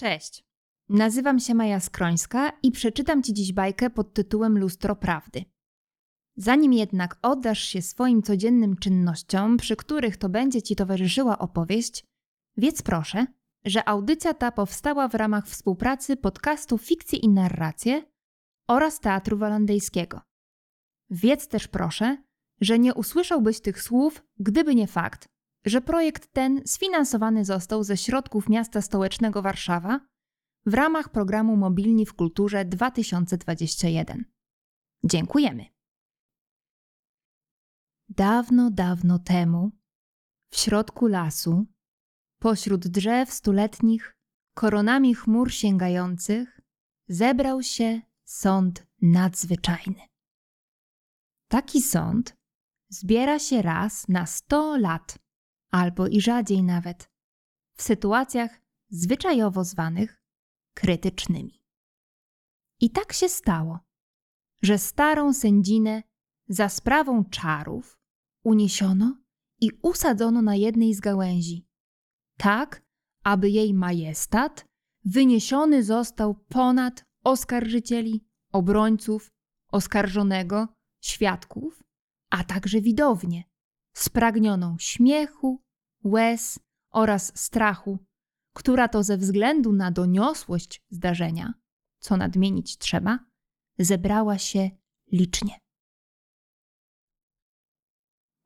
Cześć. Nazywam się Maja Skrońska i przeczytam Ci dziś bajkę pod tytułem Lustro Prawdy. Zanim jednak oddasz się swoim codziennym czynnościom, przy których to będzie Ci towarzyszyła opowieść, wiedz proszę, że audycja ta powstała w ramach współpracy podcastu Fikcje i Narracje oraz Teatru Walandejskiego. Wiedz też proszę, że nie usłyszałbyś tych słów, gdyby nie fakt, że projekt ten sfinansowany został ze środków miasta stołecznego Warszawa w ramach programu Mobilni w Kulturze 2021. Dziękujemy. Dawno, dawno temu, w środku lasu, pośród drzew stuletnich, koronami chmur sięgających, zebrał się sąd nadzwyczajny. Taki sąd zbiera się raz na sto lat, albo i rzadziej nawet, w sytuacjach zwyczajowo zwanych krytycznymi. I tak się stało, że starą sędzinę za sprawą czarów uniesiono i usadzono na jednej z gałęzi, tak aby jej majestat wyniesiony został ponad oskarżycieli, obrońców, oskarżonego, świadków, a także widownię, spragnioną śmiechu, łez oraz strachu, która to ze względu na doniosłość zdarzenia, co nadmienić trzeba, zebrała się licznie.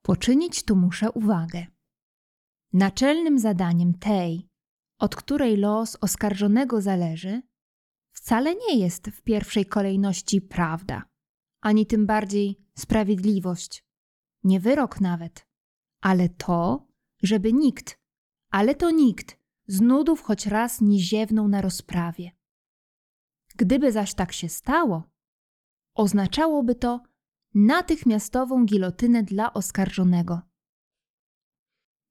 Poczynić tu muszę uwagę. Naczelnym zadaniem tej, od której los oskarżonego zależy, wcale nie jest w pierwszej kolejności prawda, ani tym bardziej sprawiedliwość, nie wyrok nawet, ale to, żeby nikt, ale to nikt, z nudów choć raz nie ziewnął na rozprawie. Gdyby zaś tak się stało, oznaczałoby to natychmiastową gilotynę dla oskarżonego.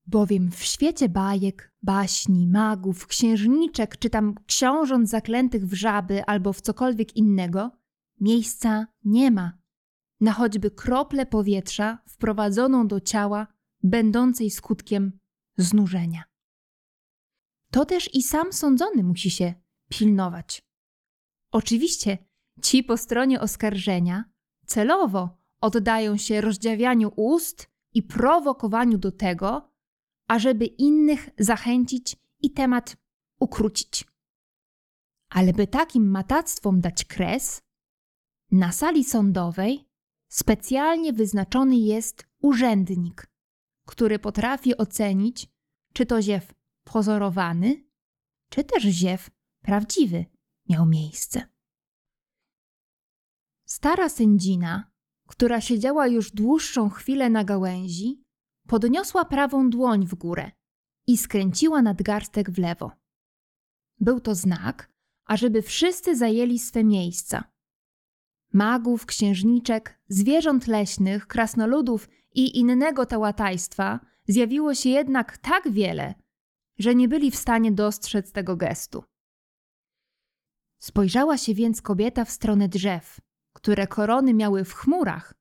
Bowiem w świecie bajek, baśni, magów, księżniczek czy tam książąt zaklętych w żaby albo w cokolwiek innego, miejsca nie ma na choćby kroplę powietrza wprowadzoną do ciała, będącej skutkiem znużenia. To też i sam sądzony musi się pilnować. Oczywiście ci po stronie oskarżenia celowo oddają się rozdziawianiu ust i prowokowaniu do tego, ażeby innych zachęcić i temat ukrócić. Ale by takim matactwom dać kres, na sali sądowej specjalnie wyznaczony jest urzędnik, który potrafi ocenić, czy to ziew pozorowany, czy też ziew prawdziwy miał miejsce. Stara sędzina, która siedziała już dłuższą chwilę na gałęzi, podniosła prawą dłoń w górę i skręciła nadgarstek w lewo. Był to znak, ażeby wszyscy zajęli swe miejsca magów, księżniczek, zwierząt leśnych, krasnoludów i innego tałatajstwa zjawiło się jednak tak wiele, że nie byli w stanie dostrzec tego gestu. Spojrzała się więc kobieta w stronę drzew, które korony miały w chmurach,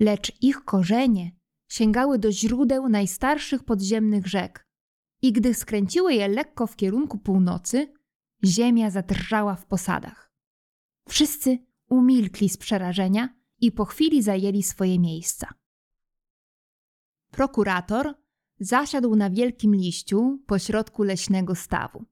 lecz ich korzenie sięgały do źródeł najstarszych podziemnych rzek. I gdy skręciły je lekko w kierunku północy, ziemia zadrżała w posadach. Wszyscy umilkli z przerażenia i po chwili zajęli swoje miejsca. Prokurator zasiadł na wielkim liściu pośrodku leśnego stawu.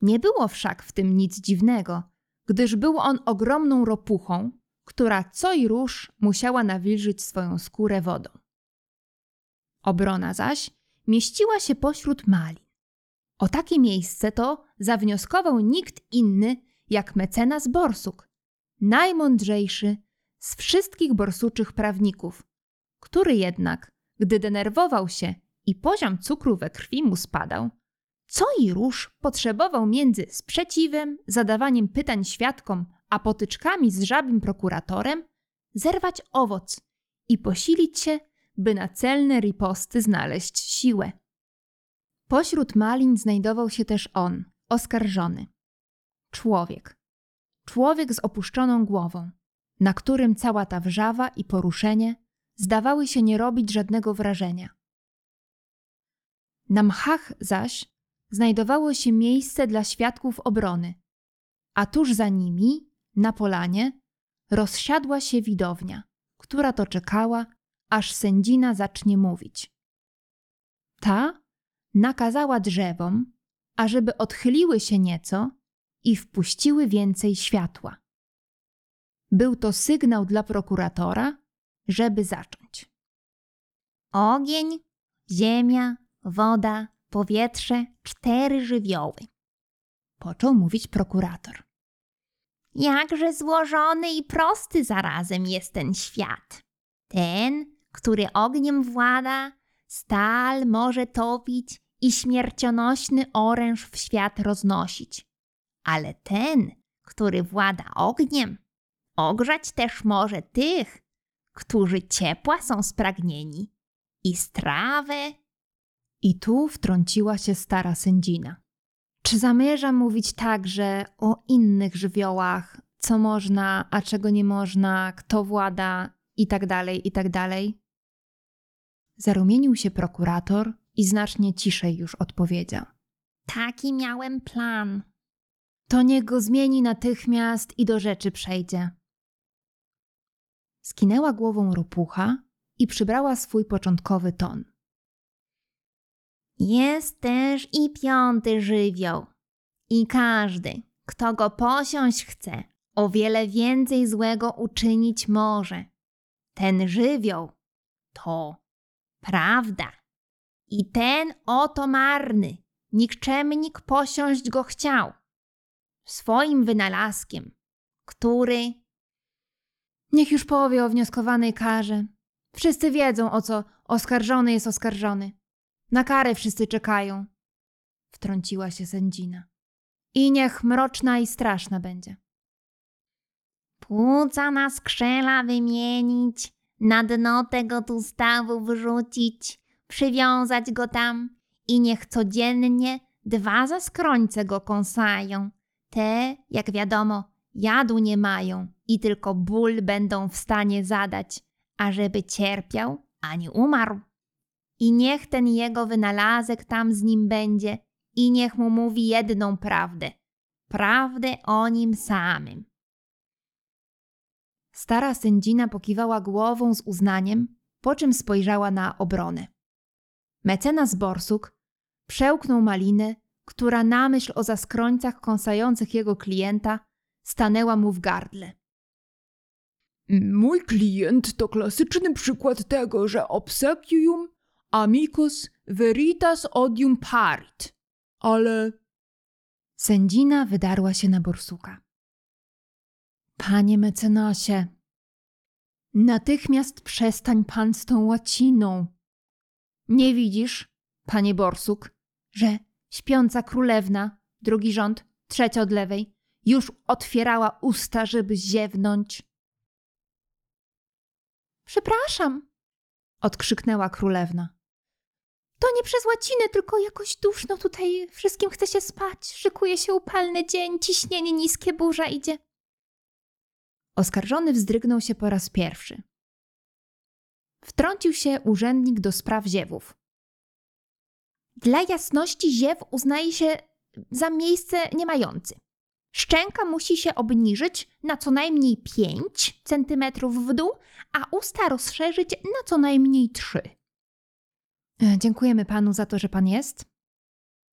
Nie było wszak w tym nic dziwnego, gdyż był on ogromną ropuchą, która co i róż musiała nawilżyć swoją skórę wodą. Obrona zaś mieściła się pośród malin. O takie miejsce to zawnioskował nikt inny jak mecenas Borsuk, najmądrzejszy z wszystkich borsuczych prawników, który jednak, gdy denerwował się i poziom cukru we krwi mu spadał, co i róż potrzebował między sprzeciwem, zadawaniem pytań świadkom, a potyczkami z żabym prokuratorem, zerwać owoc i posilić się, by na celne riposty znaleźć siłę. Pośród malin znajdował się też on, oskarżony. Człowiek, Człowiek z opuszczoną głową, na którym cała ta wrzawa i poruszenie zdawały się nie robić żadnego wrażenia. Na mchach zaś znajdowało się miejsce dla świadków obrony, a tuż za nimi, na polanie, rozsiadła się widownia, która to czekała, aż sędzina zacznie mówić. Ta nakazała drzewom, ażeby odchyliły się nieco i wpuściły więcej światła. Był to sygnał dla prokuratora, żeby zacząć. Ogień, ziemia, woda, powietrze, cztery żywioły. Począł mówić prokurator. Jakże złożony i prosty zarazem jest ten świat. Ten, który ogniem włada, stal może topić i śmiercionośny oręż w świat roznosić. Ale ten, który włada ogniem, ogrzać też może tych, którzy ciepła są spragnieni i strawę. I tu wtrąciła się stara sędzina. Czy zamierza mówić także o innych żywiołach, co można, a czego nie można, kto włada i tak dalej, i tak? Zarumienił się prokurator i znacznie ciszej już odpowiedział. Taki miałem plan. To niech go zmieni natychmiast i do rzeczy przejdzie. Skinęła głową ropucha i przybrała swój początkowy ton. Jest też i piąty żywioł. I każdy, kto go posiąść chce, o wiele więcej złego uczynić może. Ten żywioł to prawda. I ten oto marny, nikczemnik posiąść go chciał. Swoim wynalazkiem, który Niech już powie o wnioskowanej karze. Wszyscy wiedzą, o co oskarżony jest oskarżony. Na karę wszyscy czekają. Wtrąciła się sędzina. I niech mroczna i straszna będzie. płuca na skrzela wymienić, na dno tego tu stawu wrzucić, przywiązać go tam i niech codziennie dwa zaskrońce go kąsają. Te, jak wiadomo, jadu nie mają i tylko ból będą w stanie zadać, ażeby cierpiał ani umarł. I niech ten jego wynalazek tam z nim będzie i niech mu mówi jedną prawdę. Prawdę o nim samym. Stara sędzina pokiwała głową z uznaniem, po czym spojrzała na obronę. Mecenas Borsuk przełknął malinę, która na myśl o zaskrońcach kąsających jego klienta stanęła mu w gardle. Mój klient to klasyczny przykład tego, że obsequium amicus veritas odium parit. Ale Sędzina wydarła się na Borsuka. Panie mecenasie, natychmiast przestań pan z tą łaciną. Nie widzisz, panie Borsuk, że śpiąca królewna, drugi rząd, trzecia od lewej, już otwierała usta, żeby ziewnąć? Przepraszam, odkrzyknęła królewna. To nie przez łacinę, tylko jakoś duszno tutaj wszystkim chce się spać. Szykuje się upalny dzień, ciśnienie niskie, burza idzie. Oskarżony wzdrygnął się po raz pierwszy. Wtrącił się urzędnik do spraw ziewów. Dla jasności ziew uznaje się za miejsce niemający. Szczęka musi się obniżyć na co najmniej 5 cm w dół, a usta rozszerzyć na co najmniej 3. E, Dziękujemy panu za to, że pan jest.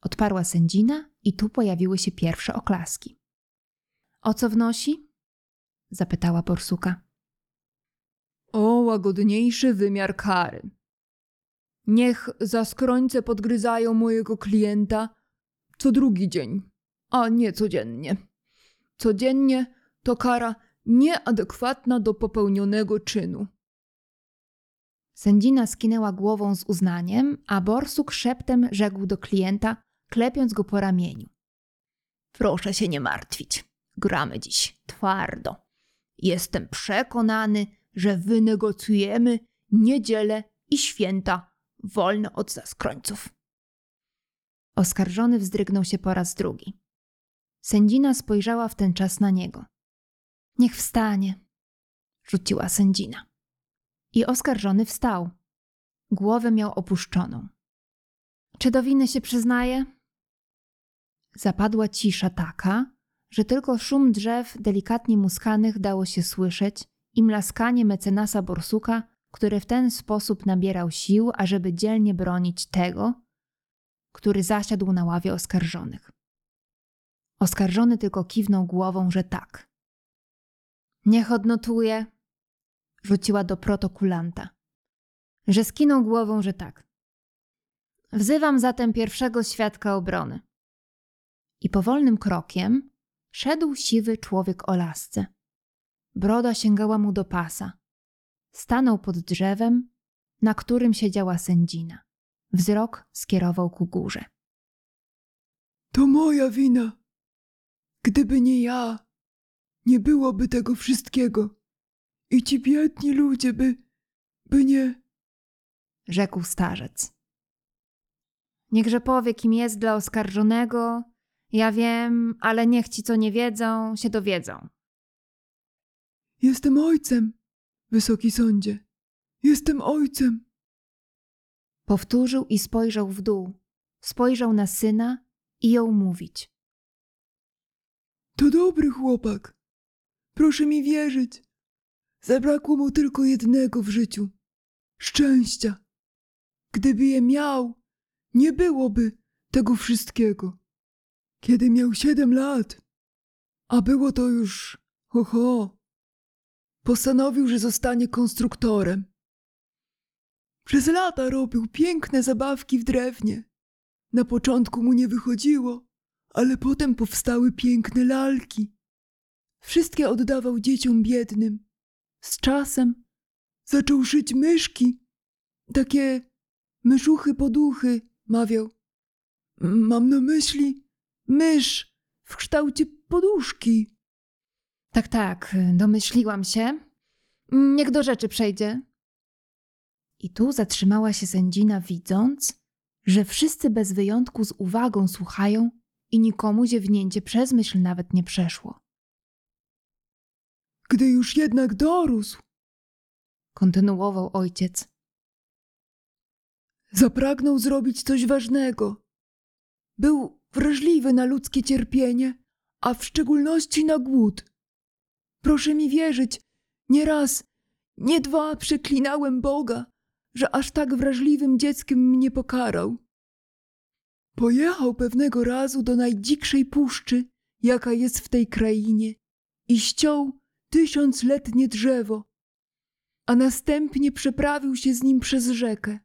Odparła sędzina i tu pojawiły się pierwsze oklaski. O co wnosi? Zapytała Borsuka. o łagodniejszy wymiar kary. Niech zaskrońce podgryzają mojego klienta co drugi dzień, a nie codziennie. Codziennie to kara nieadekwatna do popełnionego czynu. Sędzina skinęła głową z uznaniem, a Borsuk szeptem rzekł do klienta, klepiąc go po ramieniu. Proszę się nie martwić. Gramy dziś twardo. Jestem przekonany, że wynegocjujemy niedzielę i święta wolne od zaskrońców. Oskarżony wzdrygnął się po raz drugi. Sędzina spojrzała w ten czas na niego. Niech wstanie, rzuciła sędzina. I oskarżony wstał. Głowę miał opuszczoną. Czy do winy się przyznaje? Zapadła cisza taka, że tylko szum drzew delikatnie muskanych dało się słyszeć i mlaskanie mecenasa Borsuka, który w ten sposób nabierał sił, ażeby dzielnie bronić tego, który zasiadł na ławie oskarżonych. Oskarżony tylko kiwnął głową, że tak. Niech odnotuje, rzuciła do protokulanta, że skinął głową, że tak. Wzywam zatem pierwszego świadka obrony. I powolnym krokiem szedł siwy człowiek o lasce. Broda sięgała mu do pasa. Stanął pod drzewem, na którym siedziała sędzina. Wzrok skierował ku górze. To moja wina. Gdyby nie ja, nie byłoby tego wszystkiego. I ci biedni ludzie by, by nie. Rzekł starzec. Niechże powie, kim jest dla oskarżonego. Ja wiem, ale niech ci, co nie wiedzą, się dowiedzą. Jestem ojcem, wysoki sądzie. Jestem ojcem. Powtórzył i spojrzał w dół. Spojrzał na syna i jął mówić. To dobry chłopak. Proszę mi wierzyć. Zabrakło mu tylko jednego w życiu szczęścia. Gdyby je miał, nie byłoby tego wszystkiego. Kiedy miał siedem lat, a było to już, ho, ho, postanowił, że zostanie konstruktorem. Przez lata robił piękne zabawki w drewnie. Na początku mu nie wychodziło, ale potem powstały piękne lalki. Wszystkie oddawał dzieciom biednym. Z czasem zaczął szyć myszki, takie myszuchy poduchy, mawiał. Mam na myśli mysz w kształcie poduszki. Tak, tak, domyśliłam się. Niech do rzeczy przejdzie. I tu zatrzymała się sędzina, widząc, że wszyscy bez wyjątku z uwagą słuchają i nikomu ziewnięcie przez myśl nawet nie przeszło. Gdy już jednak dorósł, Kontynuował ojciec. zapragnął zrobić coś ważnego. Był wrażliwy na ludzkie cierpienie, a w szczególności na głód. Proszę mi wierzyć, nie raz, nie dwa przeklinałem Boga, że aż tak wrażliwym dzieckiem mnie pokarał. Pojechał pewnego razu do najdzikszej puszczy, jaka jest w tej krainie, i ściął tysiącletnie drzewo, a następnie przeprawił się z nim przez rzekę.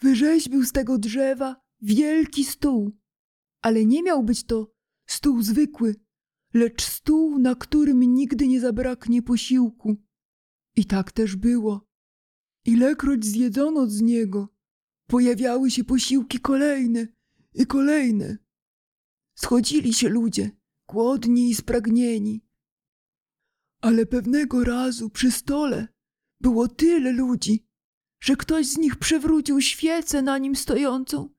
Wyrzeźbił z tego drzewa wielki stół, ale nie miał być to stół zwykły, lecz stół, na którym nigdy nie zabraknie posiłku. I tak też było. Ilekroć zjedzono z niego, pojawiały się posiłki kolejne i kolejne. Schodzili się ludzie, głodni i spragnieni. Ale pewnego razu przy stole było tyle ludzi, że ktoś z nich przewrócił świecę na nim stojącą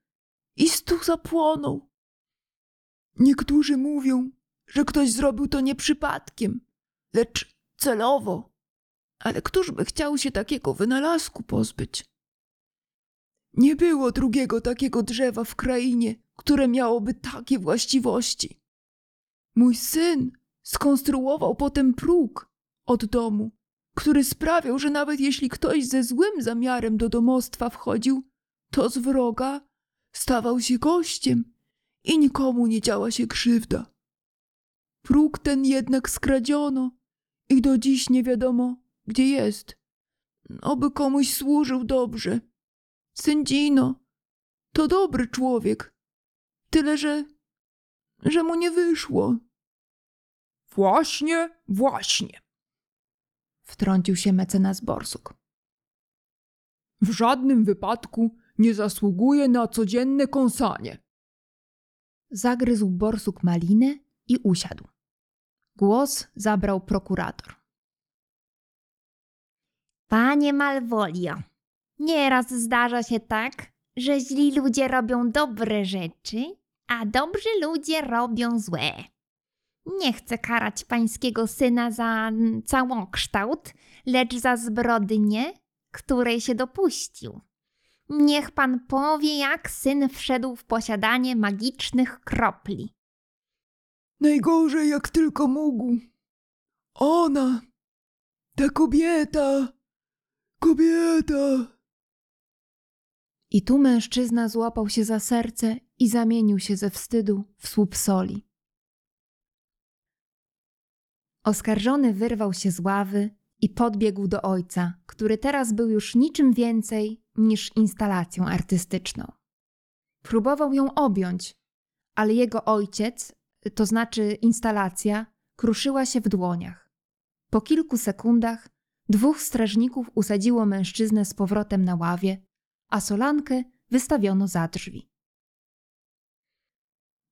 i stół zapłonął. Niektórzy mówią, że ktoś zrobił to nie przypadkiem, lecz celowo. Ale któż by chciał się takiego wynalazku pozbyć? Nie było drugiego takiego drzewa w krainie, które miałoby takie właściwości. Mój syn skonstruował potem próg od domu, który sprawiał, że nawet jeśli ktoś ze złym zamiarem do domostwa wchodził, to z wroga stawał się gościem i nikomu nie działa się krzywda. Próg ten jednak skradziono i do dziś nie wiadomo, gdzie jest. Oby komuś służył dobrze. Sędzino, to dobry człowiek, tyle że, że mu nie wyszło. Właśnie, właśnie, Wtrącił się mecenas Borsuk. w żadnym wypadku nie zasługuje na codzienne kąsanie. Zagryzł Borsuk malinę i usiadł. Głos zabrał prokurator. Panie Malvolio, nieraz zdarza się tak, że źli ludzie robią dobre rzeczy, a dobrzy ludzie robią złe. Nie chcę karać pańskiego syna za mm, całokształt, lecz za zbrodnię, której się dopuścił. Niech pan powie, jak syn wszedł w posiadanie magicznych kropli. Najgorzej jak tylko mógł. Ona, ta kobieta, kobieta. I tu mężczyzna złapał się za serce i zamienił się ze wstydu w słup soli. Oskarżony wyrwał się z ławy i podbiegł do ojca, który teraz był już niczym więcej niż instalacją artystyczną. Próbował ją objąć, ale jego ojciec, to znaczy instalacja, kruszyła się w dłoniach. Po kilku sekundach dwóch strażników usadziło mężczyznę z powrotem na ławie, a solankę wystawiono za drzwi.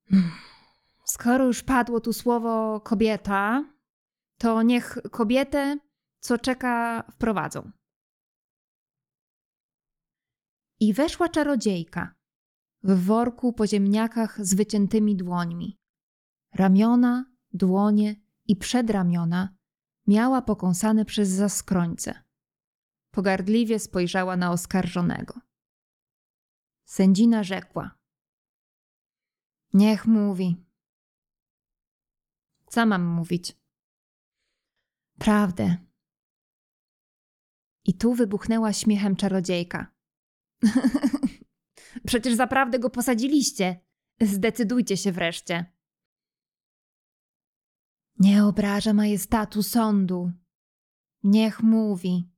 Hmm. Skoro już padło tu słowo kobieta, to niech kobietę, co czeka, wprowadzą. I weszła czarodziejka w worku po ziemniakach z wyciętymi dłońmi. Ramiona, dłonie i przedramiona miała pokąsane przez zaskrońce. Pogardliwie spojrzała na oskarżonego. Sędzina rzekła: Niech mówi. Co mam mówić? Prawdę. I tu wybuchnęła śmiechem czarodziejka. Przecież zaprawdę go posadziliście. Zdecydujcie się wreszcie. Nie obraża majestatu sądu. Niech mówi.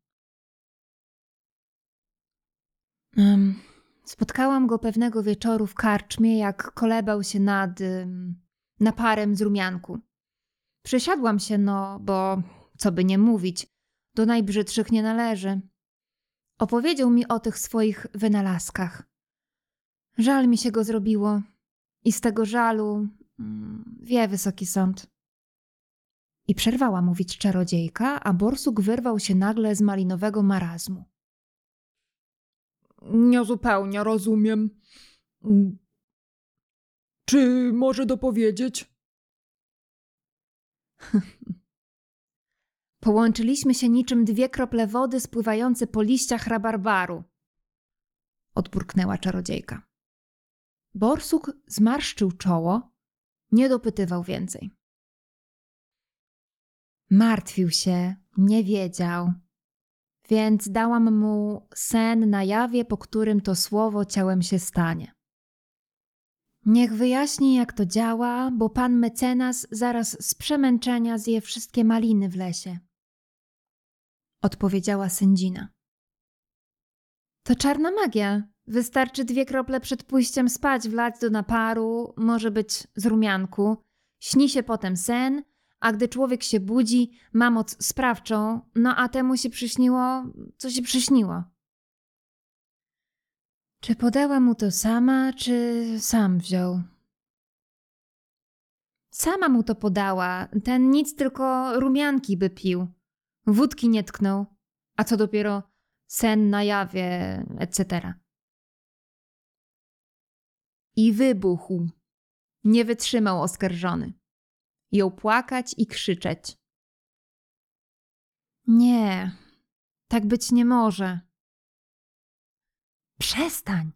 Um, spotkałam go pewnego wieczoru w karczmie, jak kolebał się nad um, naparem z rumianku. Przesiadłam się, no, bo co by nie mówić, do najbrzydszych nie należy. Opowiedział mi o tych swoich wynalazkach. Żal mi się go zrobiło. I z tego żalu mm, wie wysoki sąd. I przerwała mówić czarodziejka, a borsuk wyrwał się nagle z malinowego marazmu. Niezupełnie rozumiem. Czy może dopowiedzieć? Połączyliśmy się niczym dwie krople wody spływające po liściach rabarbaru. Odburknęła czarodziejka. Borsuk zmarszczył czoło, nie dopytywał więcej. Martwił się, nie wiedział, więc dałam mu sen na jawie, po którym to słowo ciałem się stanie. Niech wyjaśni, jak to działa, bo pan mecenas zaraz z przemęczenia zje wszystkie maliny w lesie. Odpowiedziała sędzina. To czarna magia. Wystarczy dwie krople przed pójściem spać wlać do naparu, może być z rumianku. Śni się potem sen, a gdy człowiek się budzi, ma moc sprawczą, no a temu się przyśniło, co się przyśniło. Czy podała mu to sama, czy sam wziął? Sama mu to podała. Ten nic tylko rumianki by pił. Wódki nie tknął, a co dopiero sen na jawie, etc. I wybuchł. Nie wytrzymał oskarżony ją płakać i krzyczeć. Nie, tak być nie może. Przestań,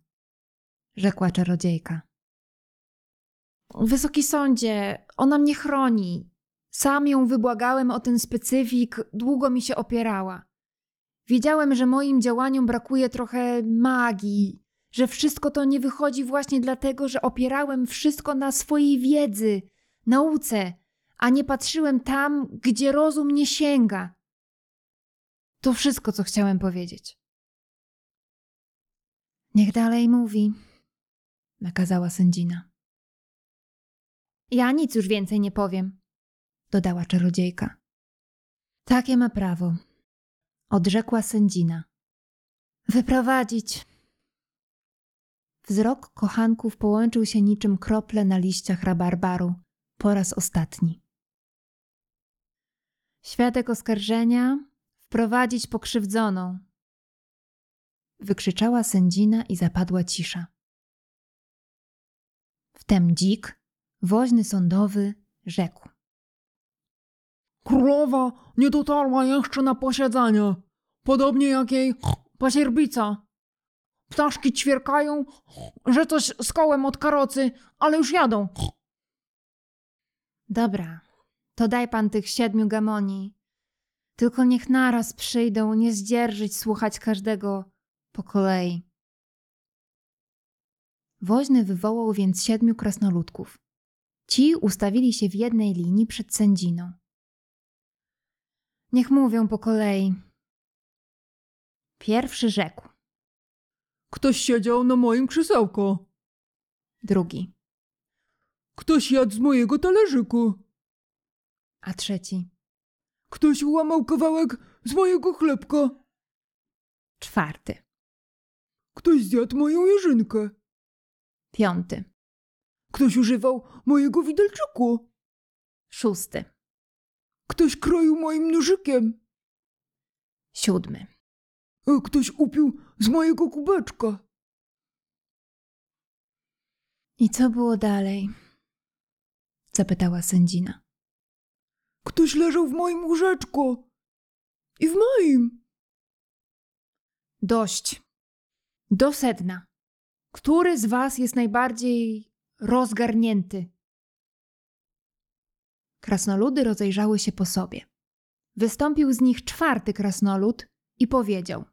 rzekła czarodziejka. Wysoki sądzie, ona mnie chroni. Sam ją wybłagałem o ten specyfik, długo mi się opierała. Wiedziałem, że moim działaniom brakuje trochę magii, że wszystko to nie wychodzi właśnie dlatego, że opierałem wszystko na swojej wiedzy, nauce, a nie patrzyłem tam, gdzie rozum nie sięga. To wszystko, co chciałem powiedzieć. Niech dalej mówi, nakazała sędzina. Ja nic już więcej nie powiem, dodała czarodziejka. Takie ma prawo, odrzekła sędzina. Wyprowadzić. Wzrok kochanków połączył się niczym krople na liściach rabarbaru po raz ostatni. Świadek oskarżenia wprowadzić pokrzywdzoną. Wykrzyczała sędzina i zapadła cisza. Wtem dzik, woźny sądowy, rzekł. Królowa nie dotarła jeszcze na posiedzenie, podobnie jak jej pasierbica. Ptaszki ćwierkają, że coś z kołem od karocy, ale już jadą. Dobra, to daj pan tych siedmiu gamoni. Tylko niech naraz przyjdą, nie zdzierżyć słuchać każdego po kolei. Woźny wywołał więc siedmiu krasnoludków. Ci ustawili się w jednej linii przed sędziną. Niech mówią po kolei. Pierwszy rzekł, Ktoś siedział na moim krzesełku. drugi, Ktoś jadł z mojego talerzyku. A trzeci, Ktoś łamał kawałek z mojego chlebka. czwarty, Ktoś zjadł moją jeżynkę. piąty, Ktoś używał mojego widelczyku. szósty, Ktoś kroił moim nożykiem. siódmy. a Ktoś upił z mojego kubeczka. I co było dalej? Zapytała sędzina. Ktoś leżał w moim łóżeczku. I w moim. Dość. Do sedna. Który z was jest najbardziej rozgarnięty? Krasnoludy rozejrzały się po sobie. Wystąpił z nich czwarty krasnolud i powiedział: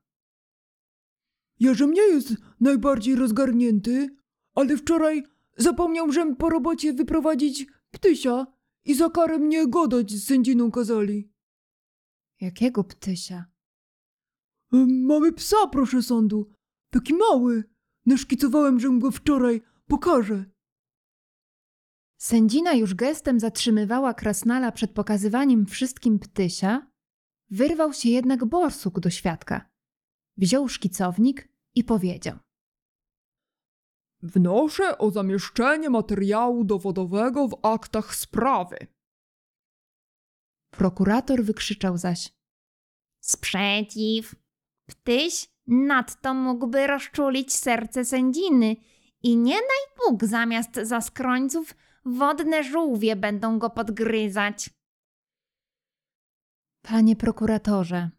Jerzym nie jest najbardziej rozgarnięty, ale wczoraj zapomniał, żem po robocie wyprowadzić ptysia i za karę mnie godać z sędziną kazali. Jakiego ptysia? Mamy psa, proszę sądu. Taki mały. Naszkicowałem, że go wczoraj pokażę. Sędzina już gestem zatrzymywała krasnala przed pokazywaniem wszystkim ptysia, wyrwał się jednak borsuk do świadka. Wziął szkicownik i powiedział. Wnoszę o zamieszczenie materiału dowodowego w aktach sprawy. Prokurator wykrzyczał zaś. Sprzeciw. Ptyś nadto mógłby rozczulić serce sędziny i nie daj Bóg zamiast zaskrońców wodne żółwie będą go podgryzać. Panie prokuratorze,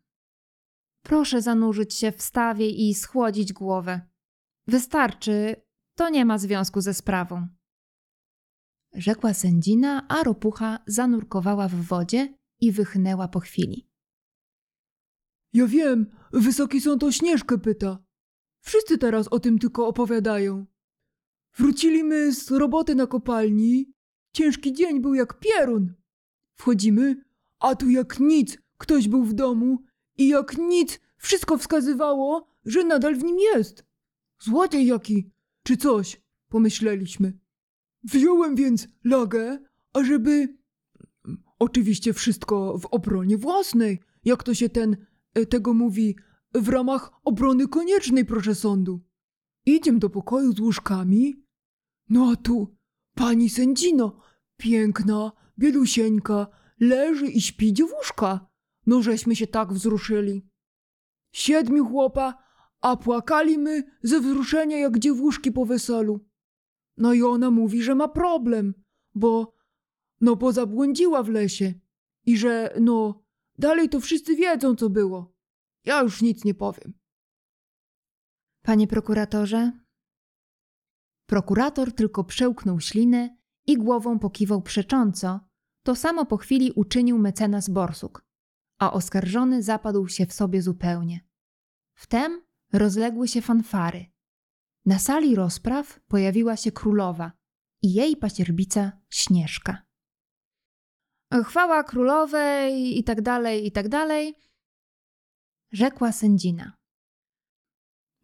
proszę zanurzyć się w stawie i schłodzić głowę. Wystarczy, to nie ma związku ze sprawą. Rzekła sędzina, a ropucha zanurkowała w wodzie i wychnęła po chwili. Ja wiem, wysoki sąd o Śnieżkę pyta. Wszyscy teraz o tym tylko opowiadają. Wróciliśmy z roboty na kopalni. Ciężki dzień był jak pierun. Wchodzimy, a tu jak nic ktoś był w domu i jak nic wszystko wskazywało, że nadal w nim jest. Złodziej jaki, czy coś, pomyśleliśmy. Wziąłem więc lagę, ażeby... Oczywiście wszystko w obronie własnej, jak to się ten e, tego mówi, w ramach obrony koniecznej, proszę sądu. Idziem do pokoju z łóżkami. No a tu pani sędzino, piękna, bielusieńka, leży i śpi dziewuszka. No żeśmy się tak wzruszyli. Siedmiu chłopa, a płakali my ze wzruszenia jak dziewuszki po weselu. No i ona mówi, że ma problem, bo no bo zabłądziła w lesie i że no dalej to wszyscy wiedzą co było. Ja już nic nie powiem. Panie prokuratorze? Prokurator tylko przełknął ślinę i głową pokiwał przecząco. To samo po chwili uczynił mecenas Borsuk, a oskarżony zapadł się w sobie zupełnie. Wtem rozległy się fanfary. Na sali rozpraw pojawiła się królowa i jej pacierbica Śnieżka. Chwała królowej i tak dalej, i tak dalej, rzekła sędzina.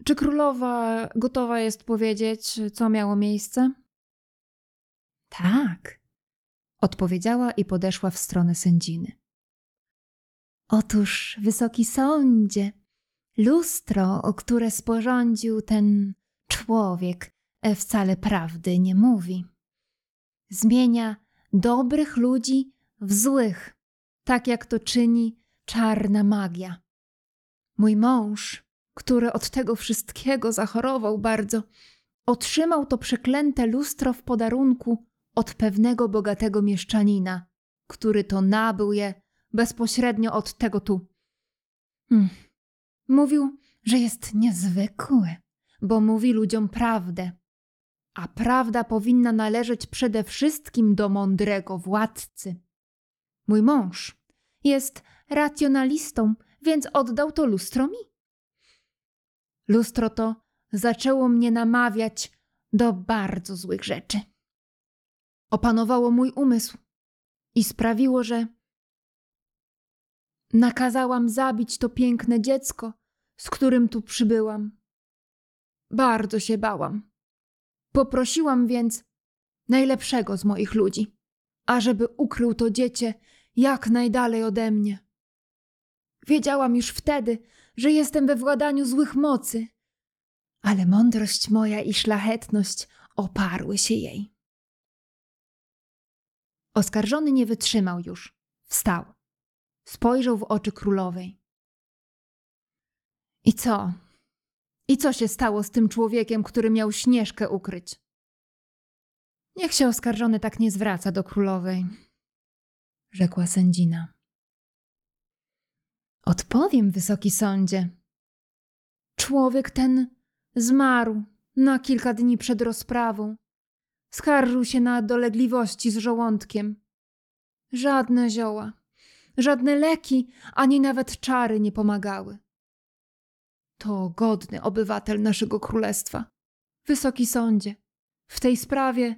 Czy królowa gotowa jest powiedzieć, co miało miejsce? Tak, odpowiedziała i podeszła w stronę sędziny. Otóż, wysoki sądzie, lustro, o które sporządził ten człowiek, e, wcale prawdy nie mówi. Zmienia dobrych ludzi w złych, tak jak to czyni czarna magia. Mój mąż, który od tego wszystkiego zachorował bardzo, otrzymał to przeklęte lustro w podarunku od pewnego bogatego mieszczanina, który to nabył je bezpośrednio od tego tu. Hmm. Mówił, że jest niezwykły, bo mówi ludziom prawdę. A prawda powinna należeć przede wszystkim do mądrego władcy. Mój mąż jest racjonalistą, więc oddał to lustro mi. Lustro to zaczęło mnie namawiać do bardzo złych rzeczy. Opanowało mój umysł i sprawiło, że nakazałam zabić to piękne dziecko, z którym tu przybyłam. Bardzo się bałam. Poprosiłam więc najlepszego z moich ludzi, ażeby ukrył to dziecię jak najdalej ode mnie. Wiedziałam już wtedy, że jestem we władaniu złych mocy, ale mądrość moja i szlachetność oparły się jej. Oskarżony nie wytrzymał już. Wstał. Spojrzał w oczy królowej. I co? I co się stało z tym człowiekiem, który miał śnieżkę ukryć? Niech się oskarżony tak nie zwraca do królowej, rzekła sędzina. Odpowiem, wysoki sądzie. Człowiek ten zmarł na kilka dni przed rozprawą. Skarżył się na dolegliwości z żołądkiem. Żadne zioła, żadne leki, ani nawet czary nie pomagały. To godny obywatel naszego królestwa. Wysoki sądzie, w tej sprawie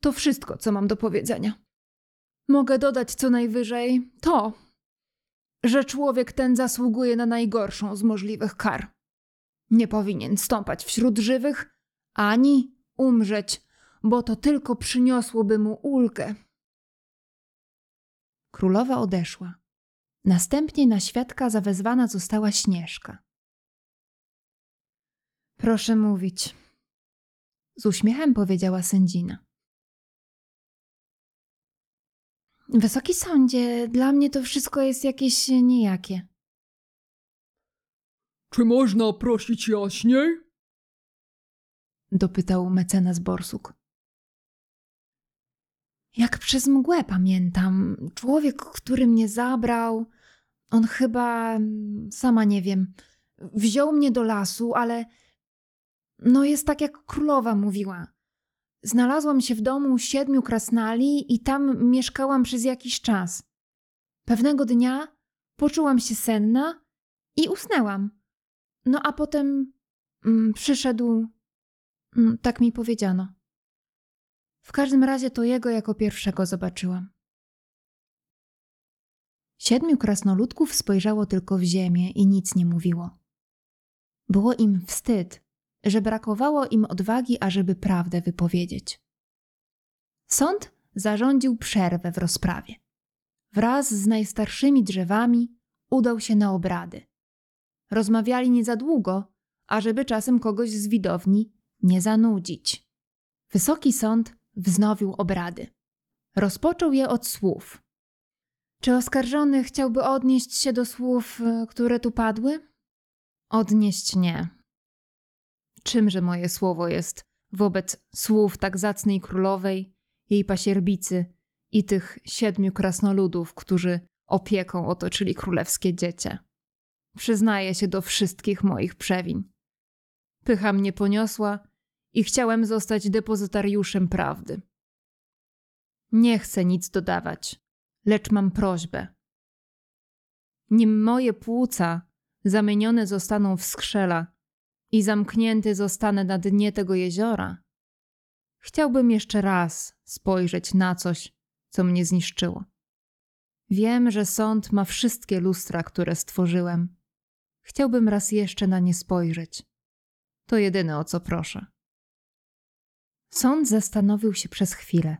to wszystko, co mam do powiedzenia. Mogę dodać co najwyżej to, że człowiek ten zasługuje na najgorszą z możliwych kar. Nie powinien stąpać wśród żywych, ani umrzeć, bo to tylko przyniosłoby mu ulgę. Królowa odeszła. Następnie na świadka zawezwana została Śnieżka. Proszę mówić. Z uśmiechem powiedziała sędzina. Wysoki sądzie, dla mnie to wszystko jest jakieś nijakie. Czy można prosić jaśniej? Dopytał mecenas Borsuk. Jak przez mgłę pamiętam, człowiek, który mnie zabrał, on chyba, sama nie wiem, wziął mnie do lasu, ale no jest tak jak królowa mówiła. Znalazłam się w domu siedmiu krasnali i tam mieszkałam przez jakiś czas. Pewnego dnia poczułam się senna i usnęłam. No a potem mm, przyszedł, mm, tak mi powiedziano. W każdym razie to jego jako pierwszego zobaczyłam. Siedmiu krasnoludków spojrzało tylko w ziemię i nic nie mówiło. Było im wstyd, że brakowało im odwagi, ażeby prawdę wypowiedzieć. Sąd zarządził przerwę w rozprawie. Wraz z najstarszymi drzewami udał się na obrady. Rozmawiali nie za długo, ażeby czasem kogoś z widowni nie zanudzić. Wysoki sąd wznowił obrady. Rozpoczął je od słów. Czy oskarżony chciałby odnieść się do słów, e, które tu padły? Odnieść nie. Czymże moje słowo jest wobec słów tak zacnej królowej, jej pasierbicy i tych siedmiu krasnoludów, którzy opieką otoczyli królewskie dziecię? Przyznaję się do wszystkich moich przewin. Pycha mnie poniosła i chciałem zostać depozytariuszem prawdy. Nie chcę nic dodawać, lecz mam prośbę. Nim moje płuca zamienione zostaną w skrzela i zamknięty zostanę na dnie tego jeziora, chciałbym jeszcze raz spojrzeć na coś, co mnie zniszczyło. Wiem, że sąd ma wszystkie lustra, które stworzyłem. Chciałbym raz jeszcze na nie spojrzeć. To jedyne, o co proszę. Sąd zastanowił się przez chwilę.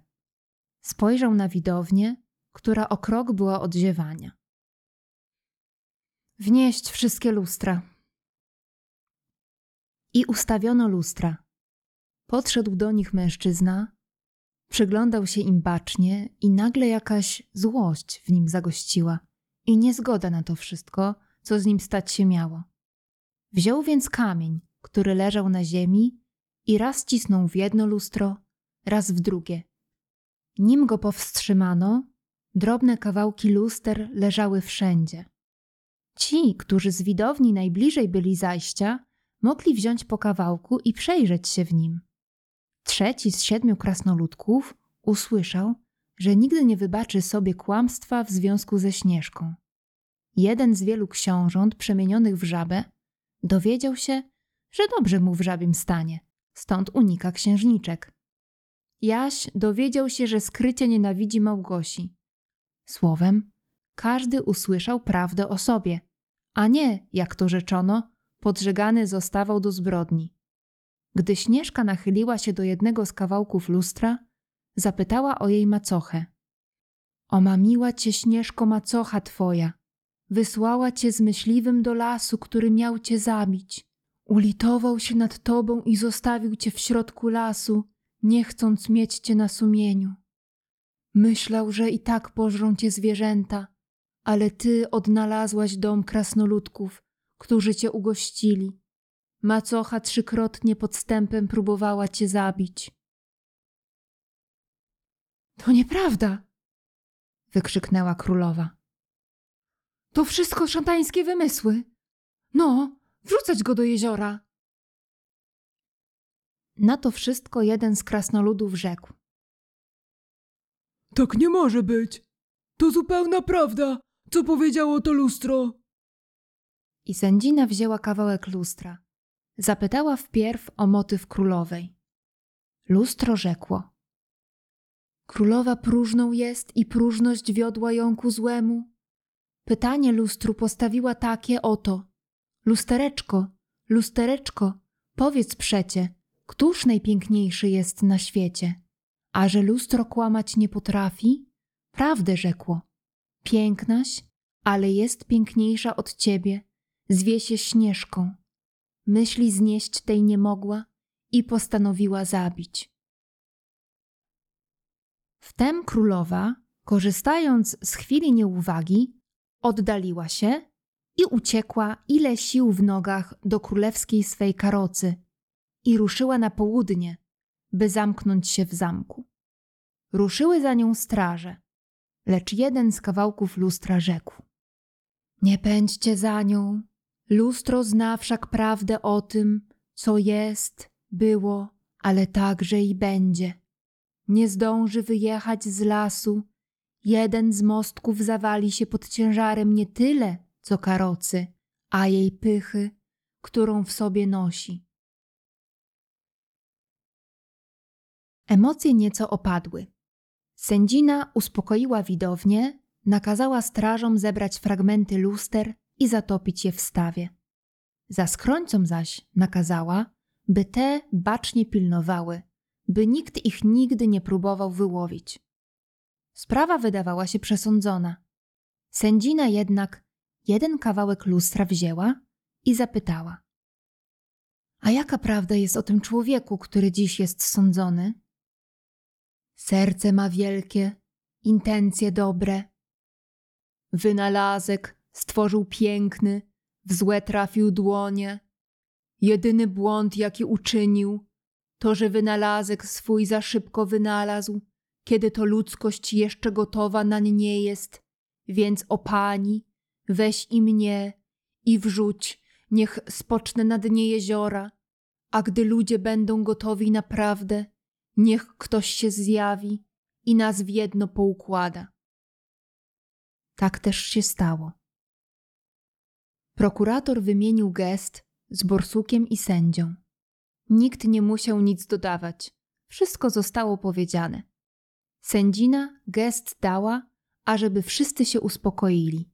Spojrzał na widownię, która o krok była od ziewania. Wnieść wszystkie lustra. I ustawiono lustra. Podszedł do nich mężczyzna, przyglądał się im bacznie i nagle jakaś złość w nim zagościła i niezgoda na to wszystko, co z nim stać się miało. Wziął więc kamień, który leżał na ziemi i raz cisnął w jedno lustro, raz w drugie. Nim go powstrzymano, drobne kawałki luster leżały wszędzie. Ci, którzy z widowni najbliżej byli zajścia, mogli wziąć po kawałku i przejrzeć się w nim. Trzeci z siedmiu krasnoludków usłyszał, że nigdy nie wybaczy sobie kłamstwa w związku ze Śnieżką. Jeden z wielu książąt przemienionych w żabę dowiedział się, że dobrze mu w żabim stanie, stąd unika księżniczek. Jaś dowiedział się, że skrycie nienawidzi Małgosi. Słowem, każdy usłyszał prawdę o sobie, a nie, jak to rzeczono, podżegany zostawał do zbrodni. Gdy Śnieżka nachyliła się do jednego z kawałków lustra, zapytała o jej macochę. Omamiła cię Śnieżko macocha twoja, wysłała cię z myśliwym do lasu, który miał cię zabić. Ulitował się nad tobą i zostawił cię w środku lasu, nie chcąc mieć cię na sumieniu. Myślał, że i tak pożrą cię zwierzęta, ale ty odnalazłaś dom krasnoludków, którzy cię ugościli. Macocha trzykrotnie podstępem próbowała cię zabić. To nieprawda! wykrzyknęła królowa. To wszystko szatańskie wymysły. No, wrzucać go do jeziora. Na to wszystko jeden z krasnoludów rzekł. Tak nie może być. To zupełna prawda, co powiedziało to lustro. I sędzina wzięła kawałek lustra. Zapytała wpierw o motyw królowej. Lustro rzekło. Królowa próżną jest i próżność wiodła ją ku złemu. Pytanie lustru postawiła takie oto. Lustereczko, lustereczko, powiedz przecie, któż najpiękniejszy jest na świecie? A że lustro kłamać nie potrafi? Prawdę rzekło. Pięknaś, ale jest piękniejsza od ciebie, zwie się Śnieżką. Myśli znieść tej nie mogła i postanowiła zabić. Wtem królowa, korzystając z chwili nieuwagi, oddaliła się i uciekła ile sił w nogach do królewskiej swej karocy i ruszyła na południe, by zamknąć się w zamku. Ruszyły za nią straże, lecz jeden z kawałków lustra rzekł: Nie pędźcie za nią. Lustro zna wszak prawdę o tym, co jest, było, ale także i będzie. Nie zdąży wyjechać z lasu. Jeden z mostków zawali się pod ciężarem nie tyle, co karocy, a jej pychy, którą w sobie nosi. Emocje nieco opadły. Sędzina uspokoiła widownię, nakazała strażom zebrać fragmenty luster i zatopić je w stawie. Za skrońcom zaś nakazała, by te bacznie pilnowały, by nikt ich nigdy nie próbował wyłowić. Sprawa wydawała się przesądzona. Sędzina jednak jeden kawałek lustra wzięła i zapytała: A jaka prawda jest o tym człowieku, który dziś jest sądzony? Serce ma wielkie, intencje dobre. Wynalazek stworzył piękny, w złe trafił dłonie. Jedyny błąd, jaki uczynił, to, że wynalazek swój za szybko wynalazł, kiedy to ludzkość jeszcze gotowa na nie jest. Więc o pani, weź i mnie i wrzuć, niech spocznę na dnie jeziora, a gdy ludzie będą gotowi naprawdę, Niech ktoś się zjawi i nas w jedno poukłada. Tak też się stało. Prokurator wymienił gest z borsukiem i sędzią. Nikt nie musiał nic dodawać. Wszystko zostało powiedziane. Sędzina gest dała, ażeby wszyscy się uspokoili.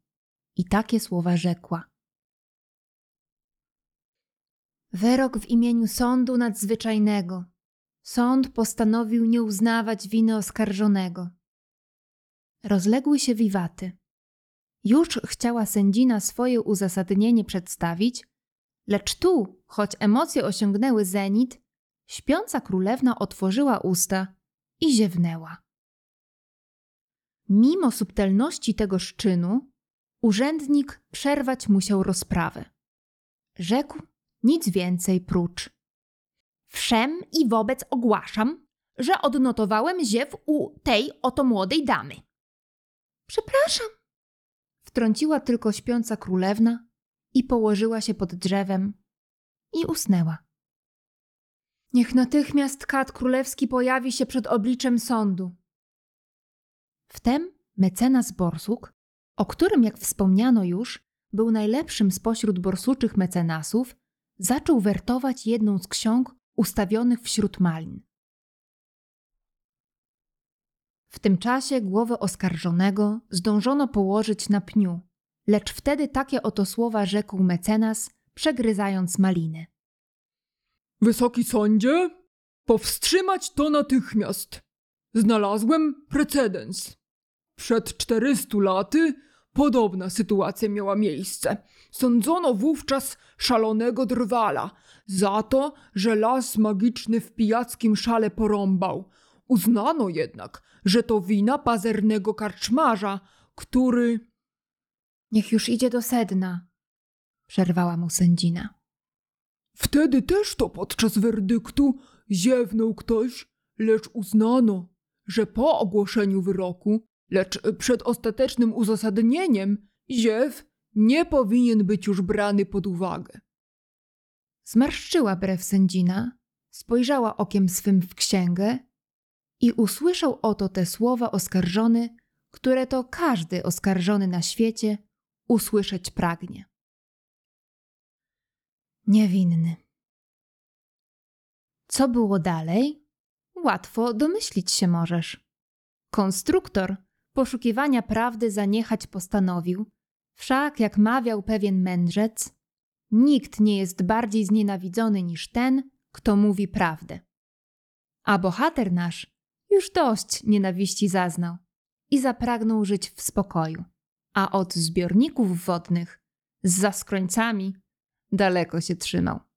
I takie słowa rzekła. Wyrok w imieniu sądu nadzwyczajnego Sąd postanowił nie uznawać winy oskarżonego. Rozległy się wiwaty. Już chciała sędzina swoje uzasadnienie przedstawić, lecz tu, choć emocje osiągnęły zenit, śpiąca królewna otworzyła usta i ziewnęła. Mimo subtelności tego szczynu, urzędnik przerwać musiał rozprawę. Rzekł nic więcej prócz. Wszem i wobec ogłaszam, że odnotowałem ziew u tej oto młodej damy. Przepraszam, wtrąciła tylko śpiąca królewna i położyła się pod drzewem, i usnęła. Niech natychmiast kat królewski pojawi się przed obliczem sądu. Wtem mecenas Borsuk, o którym, jak wspomniano już, był najlepszym spośród borsuczych mecenasów, zaczął wertować jedną z ksiąg ustawionych wśród malin. W tym czasie głowę oskarżonego zdążono położyć na pniu, lecz wtedy takie oto słowa rzekł mecenas, przegryzając maliny. Wysoki sądzie, powstrzymać to natychmiast. Znalazłem precedens. Przed 400 laty podobna sytuacja miała miejsce. Sądzono wówczas szalonego drwala za to, że las magiczny w pijackim szale porąbał. Uznano jednak, że to wina pazernego karczmarza, który... Niech już idzie do sedna, przerwała mu sędzina. Wtedy też to podczas werdyktu ziewnął ktoś, lecz uznano, że po ogłoszeniu wyroku, lecz przed ostatecznym uzasadnieniem, ziew nie powinien być już brany pod uwagę. Zmarszczyła brew sędzina, spojrzała okiem swym w księgę i usłyszał oto te słowa oskarżony, które to każdy oskarżony na świecie usłyszeć pragnie. Niewinny. Co było dalej? Łatwo domyślić się możesz. Konstruktor poszukiwania prawdy zaniechać postanowił, wszak jak mawiał pewien mędrzec, nikt nie jest bardziej znienawidzony niż ten, kto mówi prawdę. A bohater nasz już dość nienawiści zaznał i zapragnął żyć w spokoju, a od zbiorników wodnych z zaskrońcami daleko się trzymał.